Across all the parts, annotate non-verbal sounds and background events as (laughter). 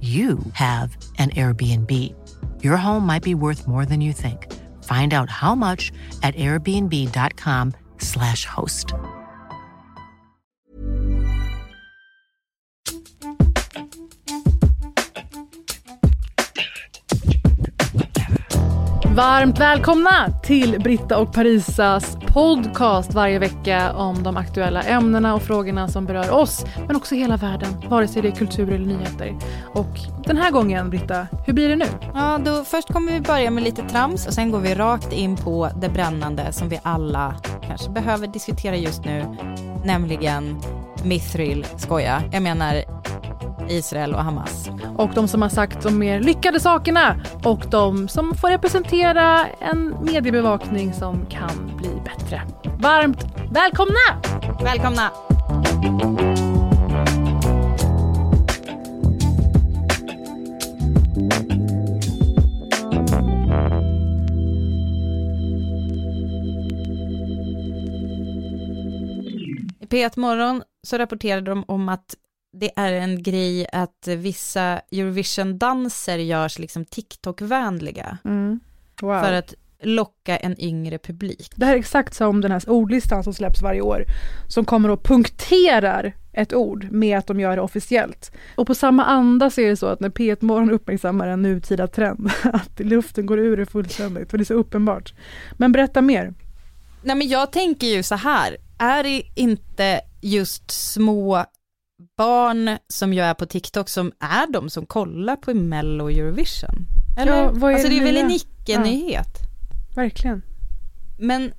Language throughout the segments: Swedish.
you have an Airbnb. Your home might be worth more than you think. Find out how much at airbnb.com/slash host. Varmt välkomna till Britta och Parisas podcast varje vecka om de aktuella ämnena och frågorna som berör oss, men också hela världen, vare sig det är kultur eller nyheter. Och den här gången, Britta, hur blir det nu? Ja, då, först kommer vi börja med lite trams och sen går vi rakt in på det brännande som vi alla kanske behöver diskutera just nu, nämligen Mithril, skoja, jag menar Israel och Hamas. Och de som har sagt de mer lyckade sakerna och de som får representera en mediebevakning som kan bli bättre. Varmt välkomna! Välkomna! I P1 Morgon så rapporterade de om att det är en grej att vissa Eurovision-danser görs liksom TikTok-vänliga. Mm. Wow. För att locka en yngre publik. Det här är exakt som den här ordlistan som släpps varje år. Som kommer och punkterar ett ord med att de gör det officiellt. Och på samma anda så är det så att när P1 Morgon uppmärksammar en nutida trend, (laughs) att luften går ur det fullständigt, för det är så uppenbart. Men berätta mer. Nej men jag tänker ju så här, är det inte just små barn som jag är på TikTok som är de som kollar på Mello och Eurovision? Eller? Ja, vad är alltså det är väl en icke-nyhet? Verkligen. Men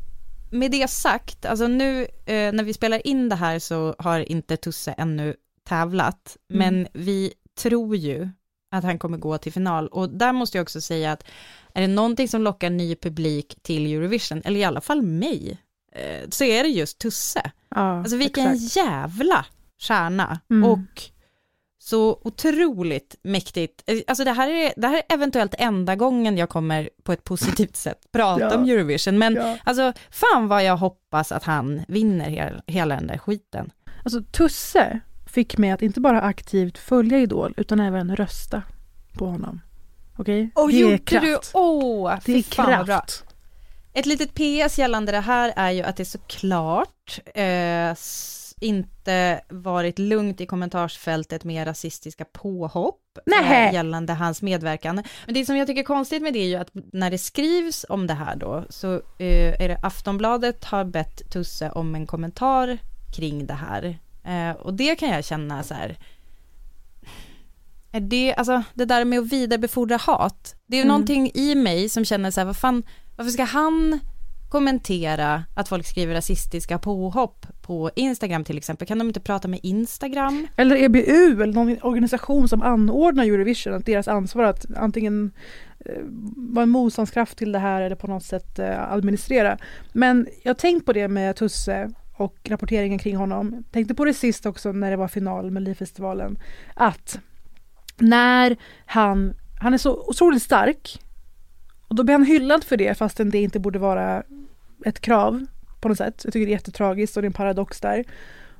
med det sagt, alltså nu eh, när vi spelar in det här så har inte Tusse ännu tävlat, Mm. men vi tror ju att han kommer gå till final och där måste jag också säga att är det någonting som lockar ny publik till Eurovision, eller i alla fall mig, eh, så är det just Tusse. Ja, Alltså vilken exakt. jävla stjärna Mm. och så otroligt mäktigt. Alltså det här, är, det här är eventuellt enda gången jag kommer på ett positivt (laughs) sätt prata Ja. om Eurovision, men Ja. alltså fan vad jag hoppas att han vinner hela, hela den där skiten. Alltså Tusse fick mig att inte bara aktivt följa Idol utan även rösta på honom. Okej? Och det är gjorde kraft. du, åh, det är kraft. Ett litet PS gällande det här är ju att det såklart eh, inte varit lugnt i kommentarsfältet med rasistiska påhopp eh, gällande hans medverkan. Men det som jag tycker är konstigt med det är ju att när det skrivs om det här då så eh, är det Aftonbladet har bett Tusse om en kommentar kring det här. Eh, och det kan jag känna så här, är det, alltså det där med att vidarebefordra hat, det är ju Mm. någonting i mig som känner så här, vad fan, varför ska han kommentera att folk skriver rasistiska påhopp på Instagram till exempel? Kan de inte prata med Instagram? Eller EBU eller någon organisation som anordnar Eurovision, att deras ansvar att antingen eh, vara en motståndskraft till det här eller på något sätt eh, administrera. Men jag har tänkt på det med Tusse och rapporteringen kring honom. Tänkte på det sist också när det var final med Melodifestivalen. Att när han, han är så otroligt stark och då blir han hyllad för det fastän det inte borde vara ett krav på något sätt. Jag tycker det är jättetragiskt och det är en paradox där.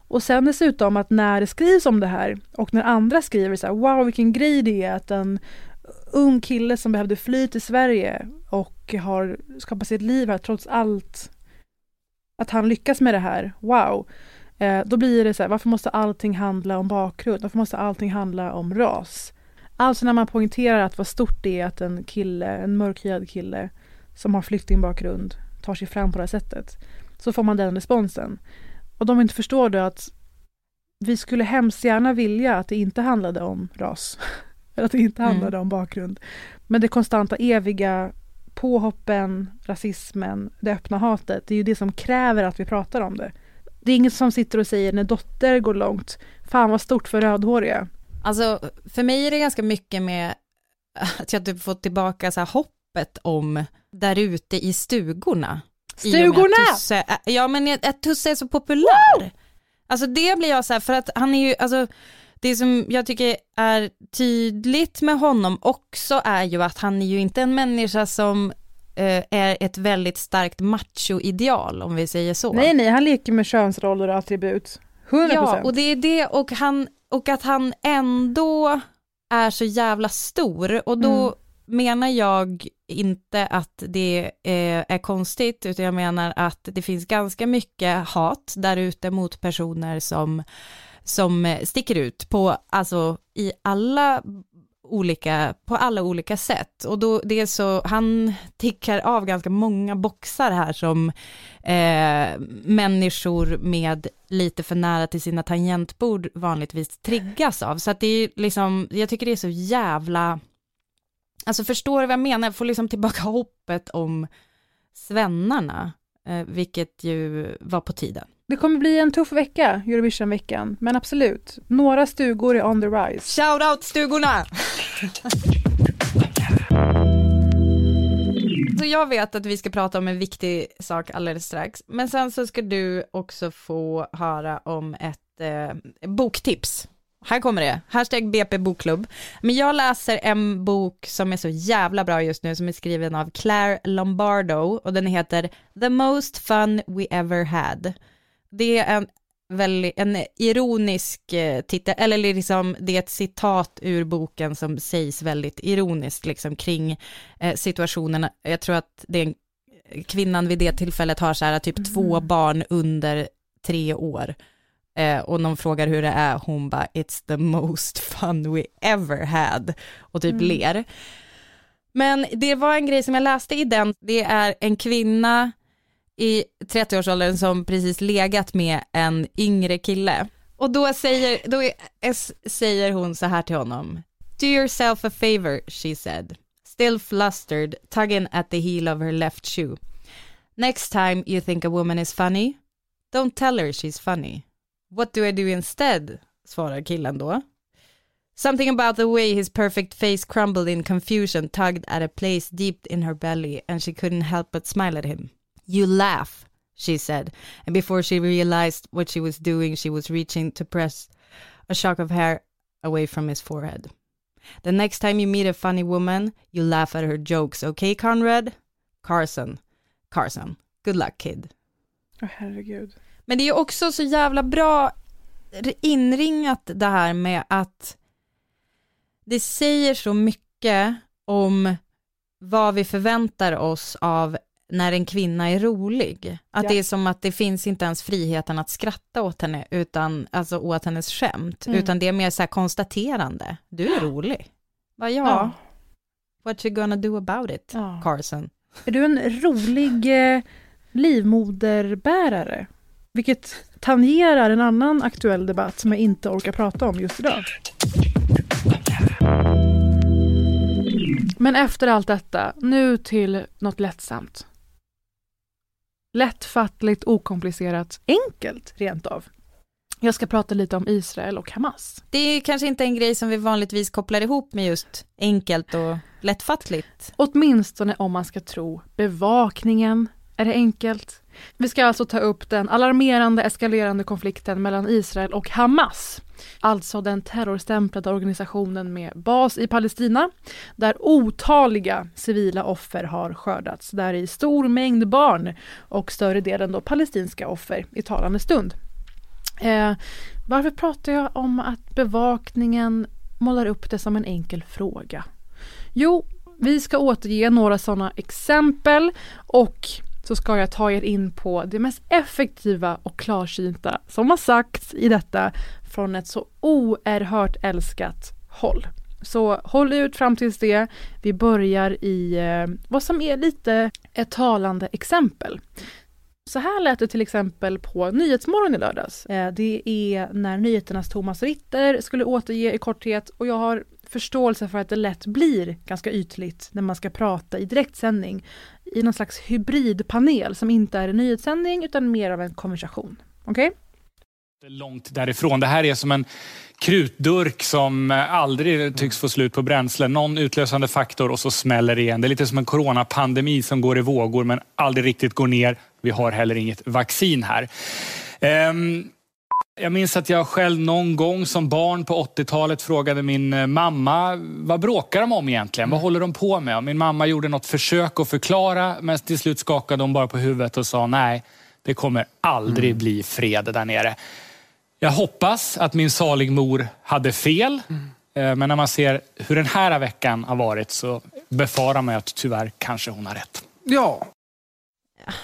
Och sen dessutom att när det skrivs om det här och när andra skriver så här, wow vilken grej det är att en ung kille som behövde fly till Sverige och har skapat sitt liv här trots allt att han lyckas med det här, wow. Eh, då blir det så här, varför måste allting handla om bakgrund? Varför måste allting handla om ras? Alltså när man poängterar att vad stort det är att en kille, en mörkhyad kille som har flyktingbakgrund tar sig fram på det här sättet. Så får man den responsen. Och de inte förstår då att vi skulle hemskt gärna vilja att det inte handlade om ras. (laughs) Eller att det inte handlade mm. om bakgrund. Men det konstanta eviga påhoppen, rasismen, det öppna hatet, det är ju det som kräver att vi pratar om det. Det är ingen som sitter och säger när dotter går långt, fan vad stort för rödhåriga. Alltså för mig är det ganska mycket med (laughs) att jag typ fått tillbaka så här hoppet om där ute i stugorna. Stugorna! Tusse, ja men att Tusse är så populär. Wow! Alltså det blir jag så här, för att han är ju, alltså det som jag tycker är tydligt med honom också är ju att han är ju inte en människa som eh, är ett väldigt starkt macho-ideal om vi säger så. Nej, nej, han leker med könsroller och attribut. 100%. Ja, och det är det och, han, och att han ändå är så jävla stor och då mm. menar jag inte att det är, är konstigt utan jag menar att det finns ganska mycket hat där ute mot personer som som sticker ut på, alltså i alla olika, på alla olika sätt. Och då det är så, han tickar av ganska många boxar här som eh, människor med lite för nära till sina tangentbord vanligtvis triggas av. Så att det är liksom, jag tycker det är så jävla, alltså förstår du vad jag menar? Jag får liksom tillbaka (laughs) hoppet om svennarna, eh, vilket ju var på tiden. Det kommer bli en tuff vecka, Eurovision-veckan, men absolut, några stugor är on the rise. Shout out stugorna! (laughs) så jag vet att vi ska prata om en viktig sak alldeles strax, men sen så ska du också få höra om ett eh, boktips. Här kommer det, hashtag BP bokklubb. Men jag läser en bok som är så jävla bra just nu som är skriven av Claire Lombardo och den heter The most fun we ever had. Det är en väldigt, en ironisk eh, titel, eller liksom det är ett citat ur boken som sägs väldigt ironiskt liksom kring eh, situationen. Jag tror att det är kvinnan vid det tillfället har så här typ mm. två barn under tre år. Eh, och någon frågar hur det är, hon bara it's the most (laughs) fun we ever had och typ mm. ler. Men det var en grej som jag läste i den, det är en kvinna i 30-årsåldern som precis legat med en yngre kille. Och då säger, då är, säger hon så här till honom. Do yourself a favor, she said. Still flustered, tugging at the heel of her left shoe. Next time you think a woman is funny, don't tell her she's funny. What do I do instead? svarar killen då. Something about the way his perfect face crumbled in confusion tugged at a place deep in her belly and she couldn't help but smile at him. You laugh, she said, and before she realized what she was doing, she was reaching to press a shock of hair away from his forehead. The next time you meet a funny woman, you laugh at her jokes, okay, Conrad? Carson. Carson. Good luck, kid. Oh, herregud. Men det är också så jävla bra inringat det här med att det säger så mycket om vad vi förväntar oss av när en kvinna är rolig. Att ja. det är som att det finns inte ens friheten att skratta åt henne, utan, alltså åt hennes skämt, mm. utan det är mer så här konstaterande. Du är rolig. Va, ja. ja. What you gonna do about it. Carson? Är du en rolig eh, livmoderbärare? Vilket tangerar en annan aktuell debatt som jag inte orkar prata om just idag. Men efter allt detta, nu till något lättsamt. Lättfattligt, okomplicerat, enkelt rent av. Jag ska prata lite om Israel och Hamas. Det är kanske inte en grej som vi vanligtvis kopplar ihop med just enkelt och lättfattligt. Åtminstone om man ska tro bevakningen är det enkelt. Vi ska alltså ta upp den alarmerande eskalerande konflikten mellan Israel och Hamas. Alltså den terrorstämplade organisationen med bas i Palestina där otaliga civila offer har skördats. Där i stor mängd barn och större delen då palestinska offer i talande stund. Eh, varför pratar jag om att bevakningen målar upp det som en enkel fråga? Jo, vi ska återge några sådana exempel och så ska jag ta er in på det mest effektiva och klarsynta som har sagts i detta från ett så oerhört älskat håll. Så håll ut fram tills det. Vi börjar i eh, vad som är lite ett talande exempel. Så här lät det till exempel på Nyhetsmorgon i lördags. Eh, det är när nyheternas Thomas Ritter skulle återge i korthet och jag har förståelse för att det lätt blir ganska ytligt när man ska prata i direktsändning i någon slags hybridpanel som inte är en nyhetssändning utan mer av en konversation. Okej? Okay? långt därifrån. Det här är som en krutdurk som aldrig tycks få slut på bränsle. Någon utlösande faktor och så smäller det igen. Det är lite som en coronapandemi som går i vågor men aldrig riktigt går ner. Vi har heller inget vaccin här. Um, jag minns att jag själv någon gång som barn på 80-talet frågade min eh, mamma, vad bråkar de om egentligen? Vad håller de på med? Och min mamma gjorde något försök att förklara, men till slut skakade hon bara på huvudet och sa nej, det kommer aldrig mm. bli fred där nere. Jag hoppas att min salig mor hade fel. Mm. Men när man ser hur den här veckan har varit så befarar man att tyvärr kanske hon har rätt. Ja.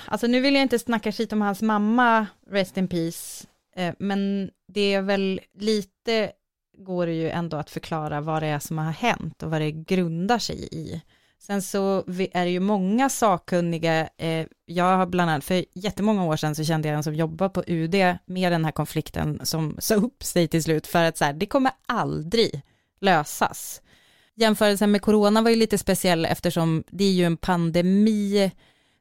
Alltså nu vill jag inte snacka skit om hans mamma, Rest in Peace, eh, Eh, men det är väl lite, går det ju ändå att förklara vad det är som har hänt och vad det grundar sig i. Sen så är det ju många sakkunniga, eh, jag har bland annat, för jättemånga år sedan så kände jag en som jobbar på UD med den här konflikten som sa upp sig till slut för att så här, det kommer aldrig lösas. Jämförelsen med corona var ju lite speciell eftersom det är ju en pandemi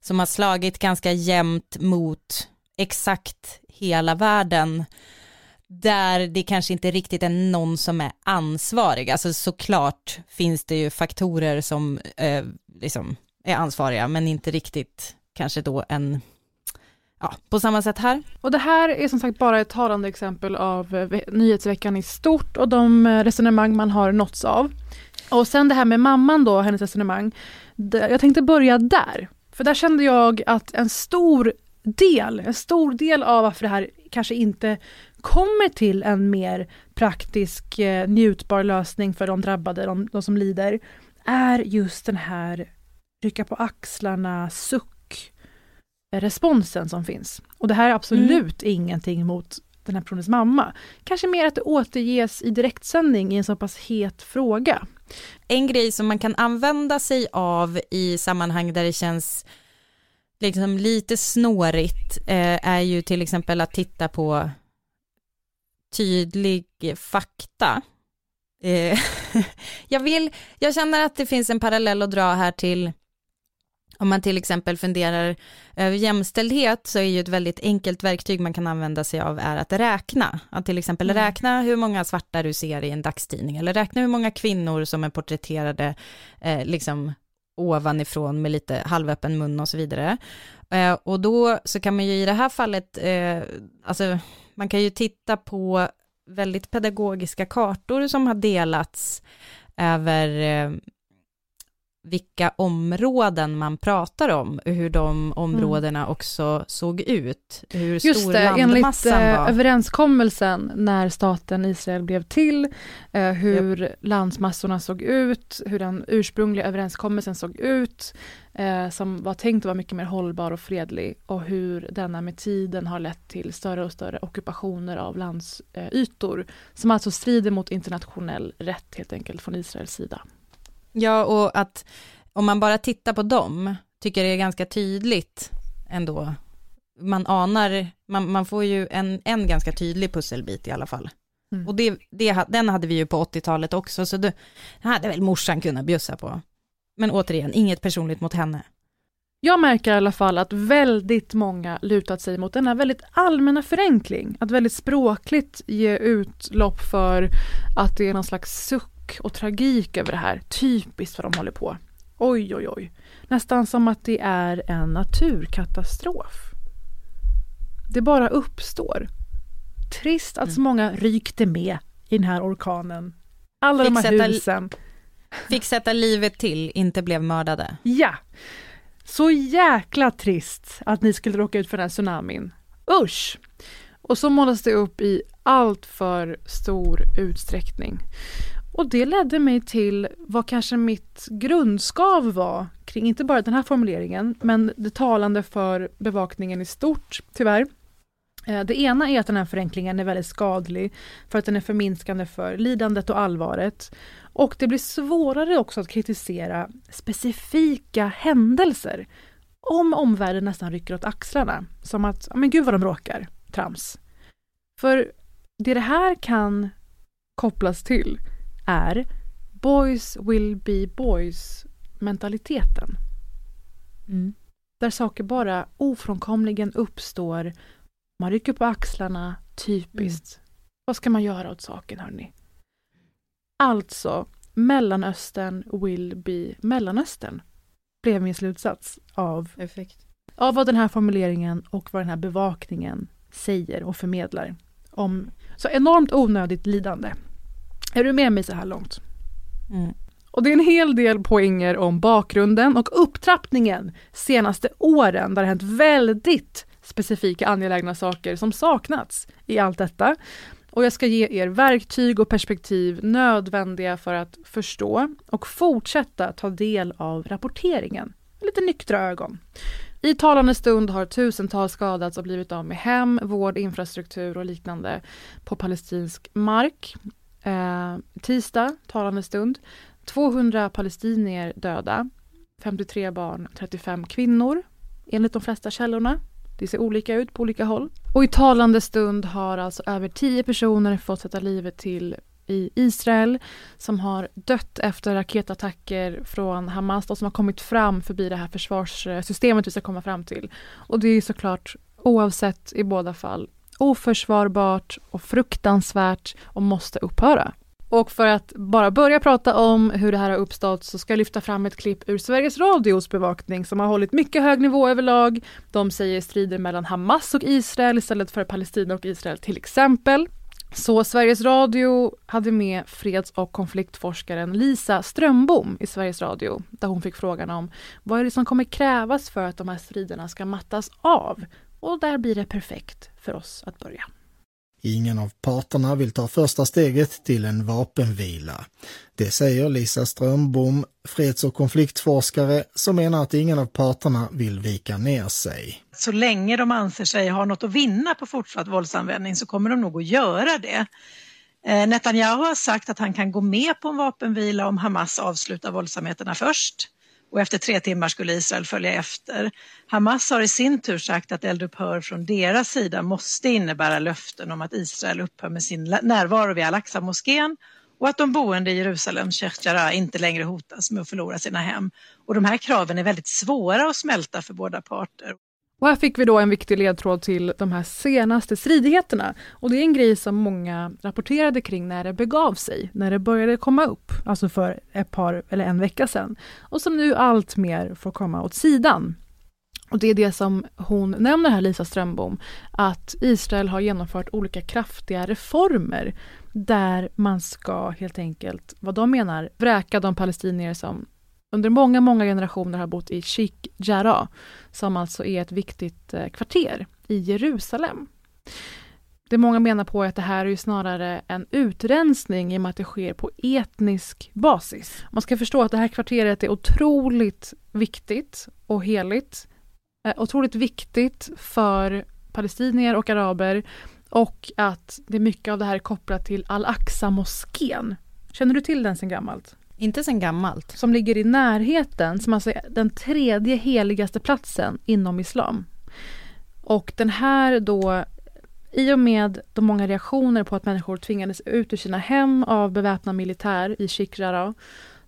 som har slagit ganska jämnt mot exakt hela världen där det kanske inte riktigt är någon som är ansvarig. Alltså såklart finns det ju faktorer som eh, liksom är ansvariga, men inte riktigt kanske då en Ja, på samma sätt här. Och det här är som sagt bara ett talande exempel av eh, nyhetsveckan i stort och de eh, resonemang man har nåtts av. Och sen det här med mamman då, hennes resonemang. Jag tänkte börja där. För där kände jag att en stor del, en stor del av varför det här kanske inte kommer till en mer praktisk eh, njutbar lösning för de drabbade, de, de som lider, är just den här rycka på axlarna, suck, responsen som finns. Och det här är absolut mm. ingenting mot den här personens mamma. Kanske mer att det återges i direktsändning i en så pass het fråga. En grej som man kan använda sig av i sammanhang där det känns liksom lite snårigt eh, är ju till exempel att titta på tydlig fakta. Eh, (laughs) jag vill, jag känner att det finns en parallell att dra här till om man till exempel funderar över jämställdhet så är ju ett väldigt enkelt verktyg man kan använda sig av är att räkna. Att till exempel mm. räkna hur många svarta du ser i en dagstidning eller räkna hur många kvinnor som är porträtterade eh, liksom ovanifrån med lite halvöppen mun och så vidare. Eh, och då så kan man ju i det här fallet, eh, alltså man kan ju titta på väldigt pedagogiska kartor som har delats över eh, vilka områden man pratar om, hur de områdena mm. också såg ut, hur Just stor det, enligt eh, var. överenskommelsen när staten Israel blev till, eh, hur yep. landsmassorna såg ut, hur den ursprungliga överenskommelsen såg ut, eh, som var tänkt att vara mycket mer hållbar och fredlig och hur denna med tiden har lett till större och större ockupationer av landsytor, eh, som alltså strider mot internationell rätt helt enkelt från Israels sida. Ja, och att om man bara tittar på dem, tycker det är ganska tydligt ändå. Man anar, man, man får ju en, en ganska tydlig pusselbit i alla fall. Mm. Och det, det, den hade vi ju på 80-talet också, så det hade väl morsan kunnat bjussa på. Men återigen, inget personligt mot henne. Jag märker i alla fall att väldigt många lutat sig mot denna väldigt allmänna förenkling. Att väldigt språkligt ge utlopp för att det är någon slags suck och tragik över det här. Typiskt vad de håller på. Oj, oj, oj. Nästan som att det är en naturkatastrof. Det bara uppstår. Trist att så mm. många rykte med i den här orkanen. Alla fick de här sätta, husen. Fick sätta livet till, inte blev mördade. Ja. Så jäkla trist att ni skulle råka ut för den här tsunamin. Usch! Och så målas det upp i allt för stor utsträckning. Och det ledde mig till vad kanske mitt grundskav var kring inte bara den här formuleringen men det talande för bevakningen i stort, tyvärr. Eh, det ena är att den här förenklingen är väldigt skadlig för att den är förminskande för lidandet och allvaret. Och det blir svårare också att kritisera specifika händelser om omvärlden nästan rycker åt axlarna. Som att, men gud vad de råkar, trams. För det det här kan kopplas till är boys will be boys mentaliteten. Mm. Där saker bara ofrånkomligen uppstår. Man rycker på axlarna, typiskt. Mm. Vad ska man göra åt saken hörni? Alltså, Mellanöstern will be Mellanöstern. Blev min slutsats av, Effekt. av vad den här formuleringen och vad den här bevakningen säger och förmedlar. Om så enormt onödigt lidande. Är du med mig så här långt? Mm. Och det är en hel del poänger om bakgrunden och upptrappningen senaste åren där det hänt väldigt specifika angelägna saker som saknats i allt detta. Och jag ska ge er verktyg och perspektiv nödvändiga för att förstå och fortsätta ta del av rapporteringen. Lite nyktra ögon. I talande stund har tusentals skadats och blivit av med hem, vård, infrastruktur och liknande på palestinsk mark. Eh, tisdag, talande stund, 200 palestinier döda, 53 barn, 35 kvinnor enligt de flesta källorna. Det ser olika ut på olika håll. Och i talande stund har alltså över 10 personer fått sätta livet till i Israel som har dött efter raketattacker från Hamas och som har kommit fram förbi det här försvarssystemet vi ska komma fram till. Och det är såklart oavsett i båda fall oförsvarbart och fruktansvärt och måste upphöra. Och för att bara börja prata om hur det här har uppstått så ska jag lyfta fram ett klipp ur Sveriges Radios bevakning som har hållit mycket hög nivå överlag. De säger strider mellan Hamas och Israel istället för Palestina och Israel till exempel. Så Sveriges Radio hade med freds och konfliktforskaren Lisa Strömbom i Sveriges Radio där hon fick frågan om vad är det som kommer krävas för att de här striderna ska mattas av? Och där blir det perfekt för oss att börja. Ingen av parterna vill ta första steget till en vapenvila. Det säger Lisa Strömbom, freds och konfliktforskare, som menar att ingen av parterna vill vika ner sig. Så länge de anser sig ha något att vinna på fortsatt våldsanvändning så kommer de nog att göra det. Eh, Netanyahu har sagt att han kan gå med på en vapenvila om Hamas avslutar våldsamheterna först och efter tre timmar skulle Israel följa efter. Hamas har i sin tur sagt att eldupphör från deras sida måste innebära löften om att Israel upphör med sin närvaro vid Al-Aqsa-moskén och att de boende i Jerusalem, Sheikh inte längre hotas med att förlora sina hem. Och de här kraven är väldigt svåra att smälta för båda parter. Och här fick vi då en viktig ledtråd till de här senaste stridigheterna. Och det är en grej som många rapporterade kring när det begav sig, när det började komma upp, alltså för ett par eller en vecka sedan. Och som nu allt mer får komma åt sidan. Och det är det som hon nämner här, Lisa Strömbom, att Israel har genomfört olika kraftiga reformer där man ska helt enkelt, vad de menar, vräka de palestinier som under många, många generationer har bott i Sheikh Jarrah, som alltså är ett viktigt eh, kvarter i Jerusalem. Det många menar på är att det här är ju snarare en utrensning i och med att det sker på etnisk basis. Man ska förstå att det här kvarteret är otroligt viktigt och heligt. Eh, otroligt viktigt för palestinier och araber och att det är mycket av det här är kopplat till Al-Aqsa-moskén. Känner du till den sen gammalt? Inte sen gammalt. Som ligger i närheten, som alltså är den tredje heligaste platsen inom islam. Och den här då, i och med de många reaktioner på att människor tvingades ut ur sina hem av beväpnad militär i Shikrara,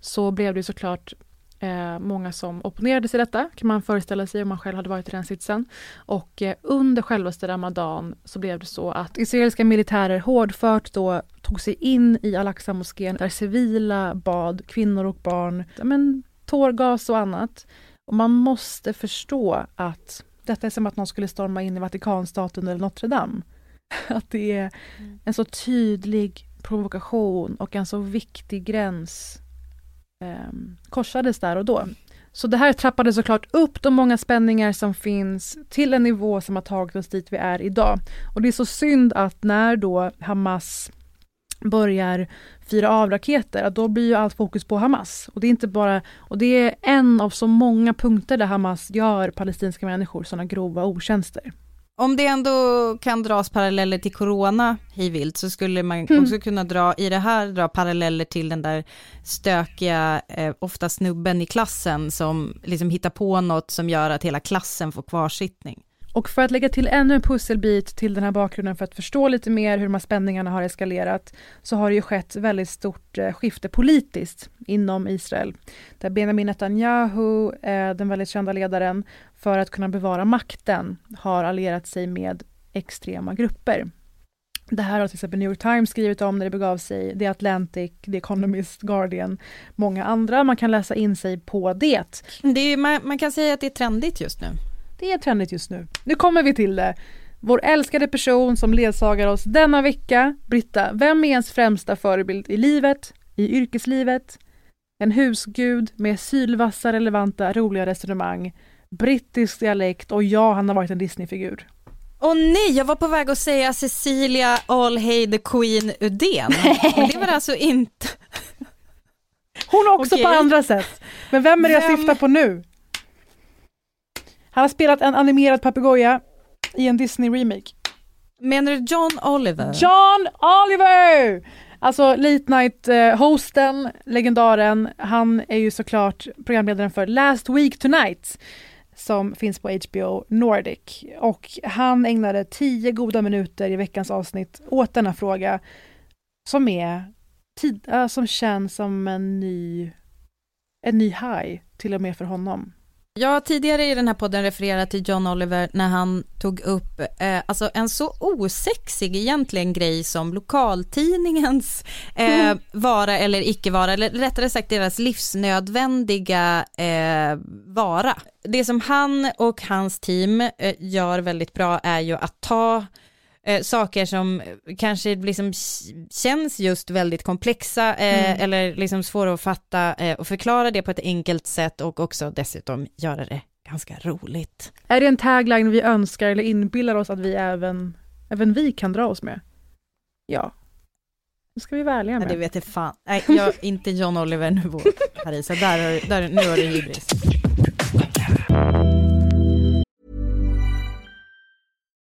så blev det såklart eh, många som opponerade sig detta, kan man föreställa sig om man själv hade varit i den sitsen. Och eh, under självaste Ramadan så blev det så att israeliska militärer hårdfört då tog sig in i Al-Aqsa-moskén där civila bad kvinnor och barn, men tårgas och annat. Och man måste förstå att detta är som att någon skulle storma in i Vatikanstaten eller Notre Dame. (laughs) Att det är en så tydlig provokation och en så viktig gräns eh, korsades där och då. Så det här trappade såklart upp de många spänningar som finns till en nivå som har tagit oss dit vi är idag. Och det är så synd att när då Hamas börjar fira av raketer, då blir ju allt fokus på Hamas. Och det är inte bara, och det är en av så många punkter där Hamas gör palestinska människor sådana grova otjänster. Om det ändå kan dras paralleller till corona hej vilt så skulle man Mm. också kunna dra i det här dra paralleller till den där stökiga, eh, ofta snubben i klassen som liksom hittar på något som gör att hela klassen får kvarsittning. Och för att lägga till ännu en pusselbit till den här bakgrunden för att förstå lite mer hur de här spänningarna har eskalerat så har det ju skett väldigt stort eh, skifte politiskt inom Israel. Där Benjamin Netanyahu, eh, den väldigt kända ledaren, för att kunna bevara makten har allierat sig med extrema grupper. Det här har till exempel New York Times skrivit om när det begav sig, The Atlantic, The Economist, Guardian, många andra. Man kan läsa in sig på det. Det är, man, man kan säga att det är trendigt just nu. Det är trendigt just nu. Nu kommer vi till det. Vår älskade person som ledsagar oss denna vecka, Britta, vem är ens främsta förebild i livet, i yrkeslivet? En husgud med sylvassa, relevanta, roliga resonemang, brittisk dialekt och ja, han har varit en Disneyfigur. Åh nej, jag var på väg att säga Cecilia All Hey the Queen Udén. Men det var alltså inte... Hon också Okej. på andra sätt. Men vem är det jag Vem? syftar på nu? Han har spelat en animerad papegoja i en Disney-remake. Menar du John Oliver? John Oliver! Alltså late night eh, hosten, legendaren, han är ju såklart programledaren för Last Week Tonight som finns på HBO Nordic. Och han ägnade tio goda minuter i veckans avsnitt åt denna fråga som är tid, äh, som känns som en ny, en ny high till och med för honom. Jag har tidigare i den här podden refererat till John Oliver när han tog upp eh, alltså en så osexig egentligen grej som lokaltidningens eh, vara eller icke vara, eller rättare sagt deras livsnödvändiga eh, vara. Det som han och hans team eh, gör väldigt bra är ju att ta eh, saker som kanske liksom känns just väldigt komplexa eh, Mm. eller liksom svåra att fatta eh, och förklara det på ett enkelt sätt och också dessutom göra det ganska roligt. Är det en tagline vi önskar eller inbillar oss att vi även, även vi kan dra oss med? Ja. Det ska vi vara ärliga Nej, med. det vet jag fan. Nej, jag, inte John Oliver nivå, Parisa. Där, har- där, nu har du hybris.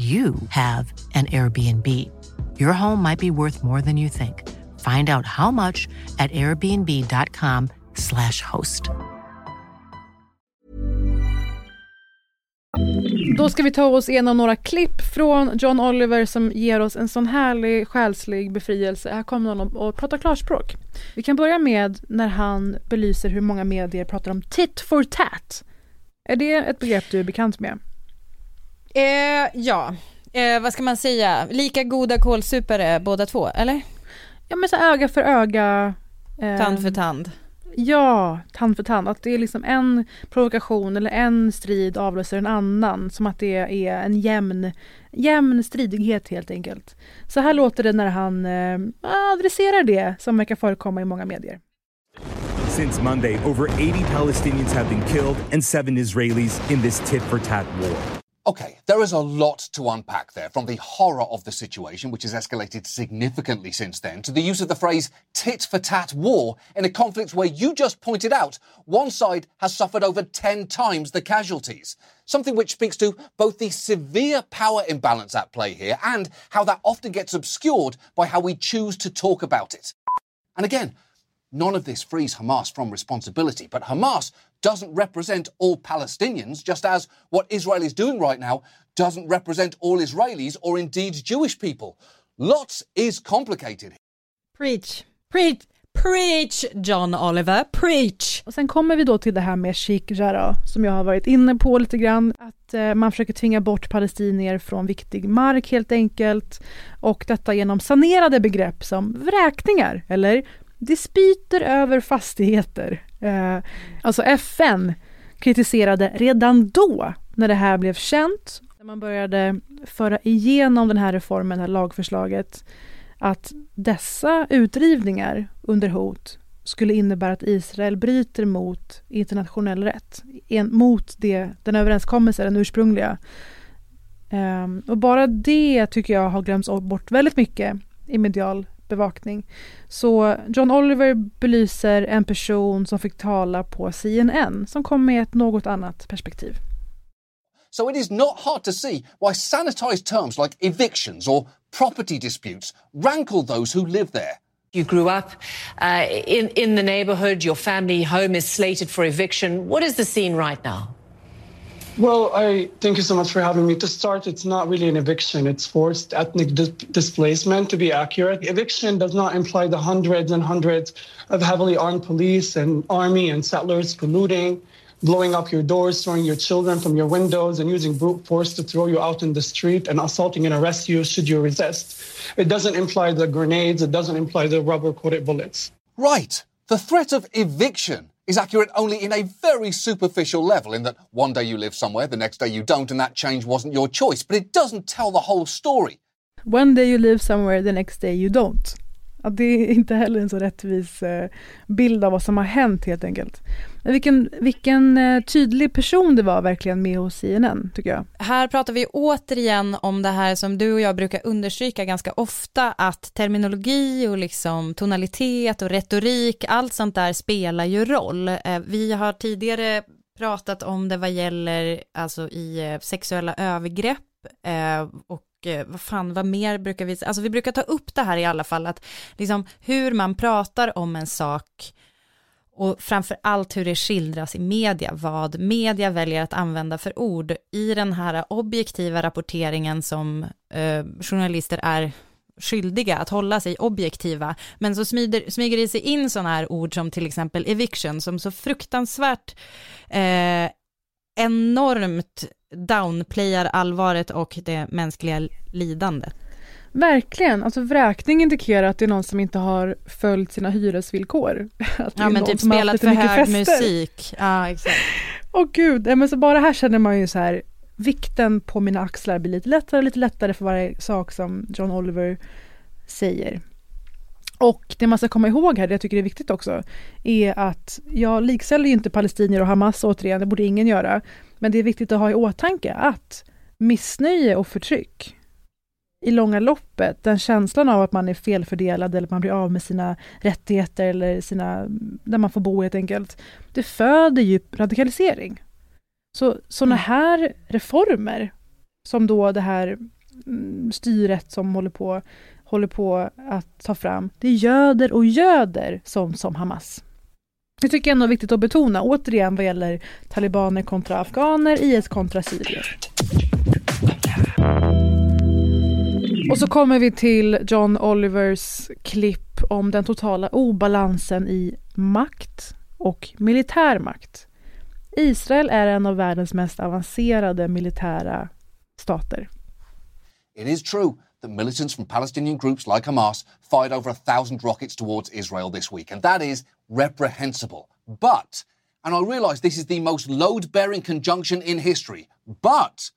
you have an Airbnb. Your home might be worth more than you think. Find out how much at airbnb.com/slash host. Då ska vi ta oss igenom några klipp från John Oliver som ger oss en sån härlig själslig befrielse. Här kommer någon och pratar klarspråk. Vi kan börja med när han belyser hur många medier pratar om tit for tat. Är det ett begrepp du är bekant med? Eh, ja, eh, vad ska man säga? Lika goda kålsupare båda två, eller? Ja men så öga för öga. eh, Tand för tand. Ja, tand för tand. Att det är liksom en provokation eller en strid avlöser en annan. Som att det är en jämn, jämn stridighet helt enkelt. Så här låter det när han eh, adresserar det som verkar förekomma i många medier. Since Monday, over 80 Palestinians have been killed and seven Israelis in this tit for tat war. Okay, there is a lot to unpack there, from the horror of the situation, which has escalated significantly since then, to the use of the phrase tit for tat war in a conflict where you just pointed out one side has suffered over 10 times the casualties. Something which speaks to both the severe power imbalance at play here and how that often gets obscured by how we choose to talk about it. And again, none of this frees Hamas from responsibility. But Hamas doesn't represent all Palestinians, just as what Israel is doing right now doesn't represent all Israelis or indeed Jewish people. Lots is complicated. Preach, preach, preach John Oliver, preach! Och sen kommer vi då till det här med Sheikh Jarrah som jag har varit inne på lite grann. Att eh, man försöker tvinga bort palestinier från viktig mark helt enkelt. Och detta genom sanerade begrepp som vräkningar eller dispyter över fastigheter. Eh, alltså FN kritiserade redan då, när det här blev känt, när man började föra igenom den här reformen, det här lagförslaget, att dessa utrivningar under hot skulle innebära att Israel bryter mot internationell rätt, en, mot det, den överenskommelse, den ursprungliga. Um, och bara det tycker jag har glömts bort väldigt mycket i medial bevakning. Så John Oliver belyser en person som fick tala på CNN som kom med ett något annat perspektiv. So it is not hard to see why sanitized terms like evictions or property disputes rankle those who live there. You grew up uh, in, in the neighborhood, your family home is slated for eviction. What is the scene right now? Well, I thank you so much for having me. To start, it's not really an eviction, it's forced ethnic dis- displacement, to be accurate. Eviction does not imply the hundreds and hundreds of heavily armed police and army and settlers polluting, blowing up your doors, throwing your children from your windows, and using brute force to throw you out in the street and assaulting and arrest you should you resist. It doesn't imply the grenades, it doesn't imply the rubber coated bullets. Right. The threat of eviction is accurate only in a very superficial level, in that one day you live somewhere, the next day you don't, and that change wasn't your choice. But it doesn't tell the whole story. One day you live somewhere, the next day you don't. Att det är inte heller en så rättvis eh, bild av vad som har hänt helt enkelt. Vilken, vilken eh, tydlig person det var verkligen med hos CNN tycker jag. Här pratar vi återigen om det här som du och jag brukar understryka ganska ofta att terminologi och liksom tonalitet och retorik, allt sånt där spelar ju roll. Eh, vi har tidigare pratat om det vad gäller alltså i sexuella övergrepp och Eh, vad fan, vad mer brukar vi, alltså vi brukar ta upp det här i alla fall, att liksom hur man pratar om en sak och framför allt hur det skildras i media, vad media väljer att använda för ord i den här objektiva rapporteringen som eh, journalister är skyldiga att hålla sig objektiva, men så smyger, smyger det sig in sådana här ord som till exempel eviction, som så fruktansvärt eh, enormt downplayar allvaret och det mänskliga lidandet. Verkligen, alltså vräkning indikerar att det är någon som inte har följt sina hyresvillkor. (laughs) Att ja men typ spelat för hög musik. Ja exakt. (laughs) Åh gud, men så bara här känner man ju så här, vikten på mina axlar blir lite lättare och lite lättare för varje sak som John Oliver säger. Och det man ska komma ihåg här, det jag tycker är viktigt också, är att jag likställer ju inte palestinier och Hamas återigen, det borde ingen göra. Men det är viktigt att ha i åtanke att missnöje och förtryck i långa loppet, den känslan av att man är felfördelad eller att man blir av med sina rättigheter eller sina, där man får bo helt enkelt, det föder ju radikalisering. Så sådana mm. här reformer, som då det här mm, styret som håller på, håller på att ta fram, det göder och göder som, som Hamas. Det tycker jag ändå är viktigt att betona, återigen vad gäller talibaner kontra afghaner, IS kontra syrier. Och så kommer vi till John Olivers klipp om den totala obalansen i makt och militär makt. Israel är en av världens mest avancerade militära stater. It is true that militants from Palestinian groups like Hamas fired over a thousand rockets towards Israel this week, and that is reprehensible. But, and I realise this is the most load bearing conjunction in history, but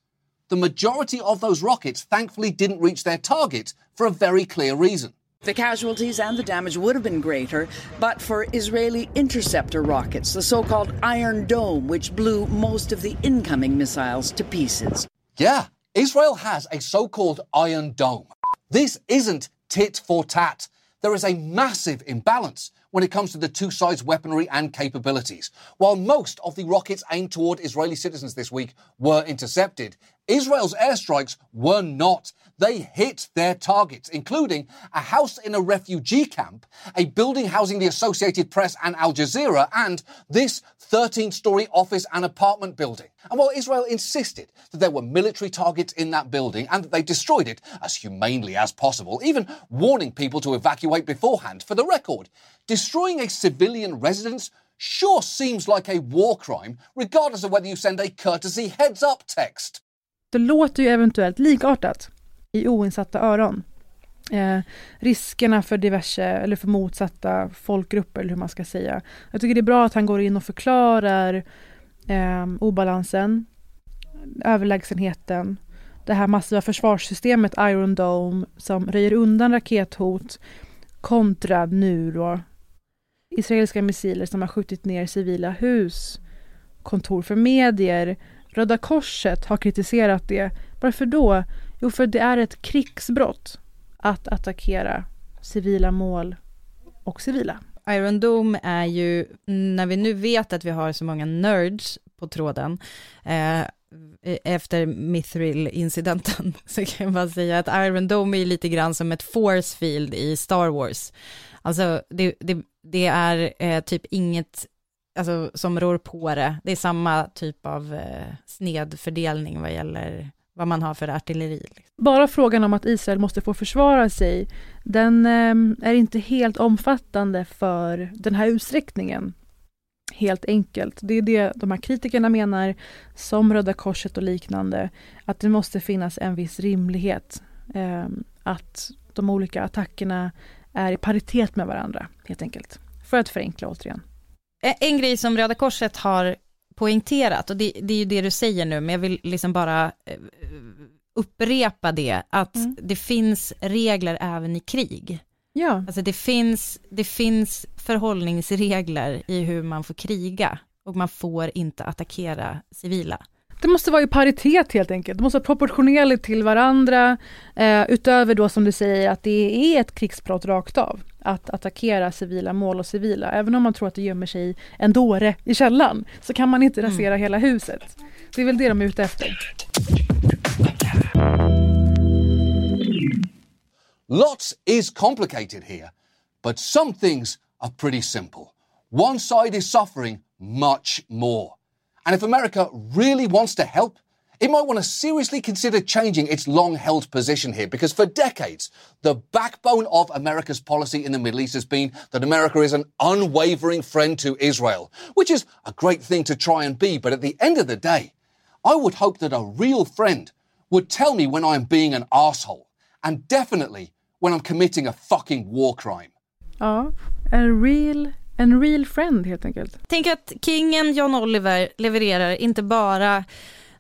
the majority of those rockets thankfully didn't reach their target for a very clear reason. The casualties and the damage would have been greater, but for Israeli interceptor rockets, the so called Iron Dome, which blew most of the incoming missiles to pieces. Yeah, Israel has a so called Iron Dome. This isn't tit for tat. There is a massive imbalance when it comes to the two sides' weaponry and capabilities. While most of the rockets aimed toward Israeli citizens this week were intercepted, Israel's airstrikes were not. They hit their targets, including a house in a refugee camp, a building housing the Associated Press and Al Jazeera, and this 13 story office and apartment building. And while Israel insisted that there were military targets in that building and that they destroyed it as humanely as possible, even warning people to evacuate beforehand, for the record, destroying a civilian residence sure seems like a war crime, regardless of whether you send a courtesy heads up text. Det låter ju eventuellt likartat i oinsatta öron. Eh, riskerna för diverse, eller för motsatta folkgrupper, eller hur man ska säga. Jag tycker det är bra att han går in och förklarar eh, obalansen, överlägsenheten, det här massiva försvarssystemet Iron Dome som röjer undan rakethot kontra nu då israeliska missiler som har skjutit ner civila hus, kontor för medier. Röda Korset har kritiserat det. Varför då? Jo, för det är ett krigsbrott att attackera civila mål och civila. Iron Dome är ju, när vi nu vet att vi har så många nerds på tråden, eh, efter Mithril-incidenten, (laughs) så kan jag bara säga att Iron Dome är lite grann som ett force field i Star Wars. Alltså, det, det, det är eh, typ inget alltså, som rår på det. Det är samma typ av eh, snedfördelning vad gäller vad man har för artilleri. Liksom. Bara frågan om att Israel måste få försvara sig, den eh, är inte helt omfattande för den här utsträckningen. Helt enkelt. Det är det de här kritikerna menar, som Röda Korset och liknande, att det måste finnas en viss rimlighet. Eh, att de olika attackerna är i paritet med varandra, helt enkelt. För att förenkla återigen. En grej som Röda Korset har poängterat, och det, det, är ju det du säger nu, men jag vill liksom bara eh, upprepa det, att mm. det finns regler även i krig. Ja. Alltså det finns, det finns förhållningsregler i hur man får kriga, och man får inte attackera civila. Det måste vara i paritet helt enkelt. Det måste vara proportionerligt till varandra. Eh, utöver då som du säger att det är ett krigsbrott rakt av. Att attackera civila mål och civila. Även om man tror att det gömmer sig en dåre i källan så kan man inte mm. rasera mm. hela huset. Det är väl det de är ute efter. Lots is complicated here, but some things are pretty simple. One side is suffering much more. And if America really wants to help, it might want to seriously consider changing its long held position here because for decades, the backbone of America's policy in the Middle East has been that America is an unwavering friend to Israel, which is a great thing to try and be. But at the end of the day, I would hope that a real friend would tell me when I'm being an asshole and definitely when I'm committing a fucking war crime. Ja, a real En real friend helt enkelt. Tänk att kingen John Oliver levererar inte bara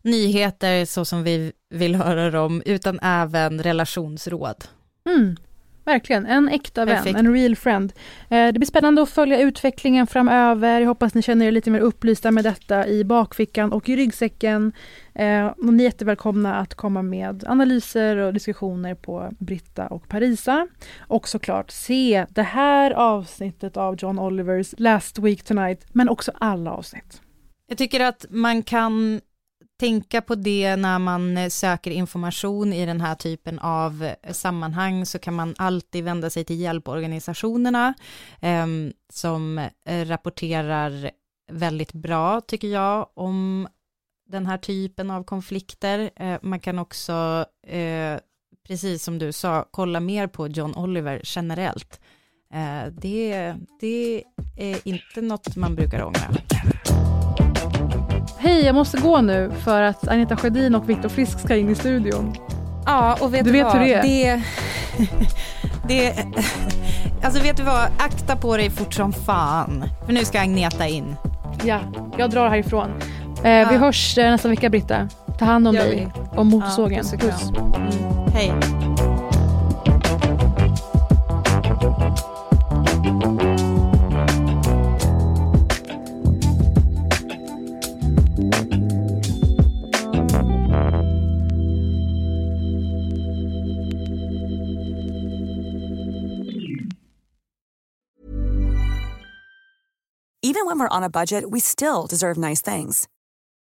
nyheter så som vi vill höra dem, utan även relationsråd. Mm. Verkligen, en äkta vän, Perfekt. en real friend. Eh, det blir spännande att följa utvecklingen framöver. Jag hoppas ni känner er lite mer upplysta med detta i bakfickan och i ryggsäcken. Eh, och ni är jättevälkomna att komma med analyser och diskussioner på Britta och Parisa. Och såklart se det här avsnittet av John Olivers Last Week Tonight, men också alla avsnitt. Jag tycker att man kan tänka på det när man eh, söker information i den här typen av eh, sammanhang så kan man alltid vända sig till hjälporganisationerna ehm, eh, som rapporterar väldigt bra tycker jag om den här typen av konflikter. Eh, man kan också, eh, precis som du sa, kolla mer på John Oliver generellt. det, det är inte något man brukar ångra. Hej, jag måste gå nu för att Anita Sjödin och Viktor Frisk ska in i studion. Ja, och vet du, du vet vad? hur det är? Det, (laughs) det, alltså vet du vad, akta på dig fort som fan. För nu ska Agneta in. Ja, jag drar härifrån. Eh, ja. Vi hörs eh, nästa vecka Britta. Ta hand om Gör dig vi. och motorsågen. Ja, puss. Mm. Hej. Even when we're on a budget, we still deserve nice things.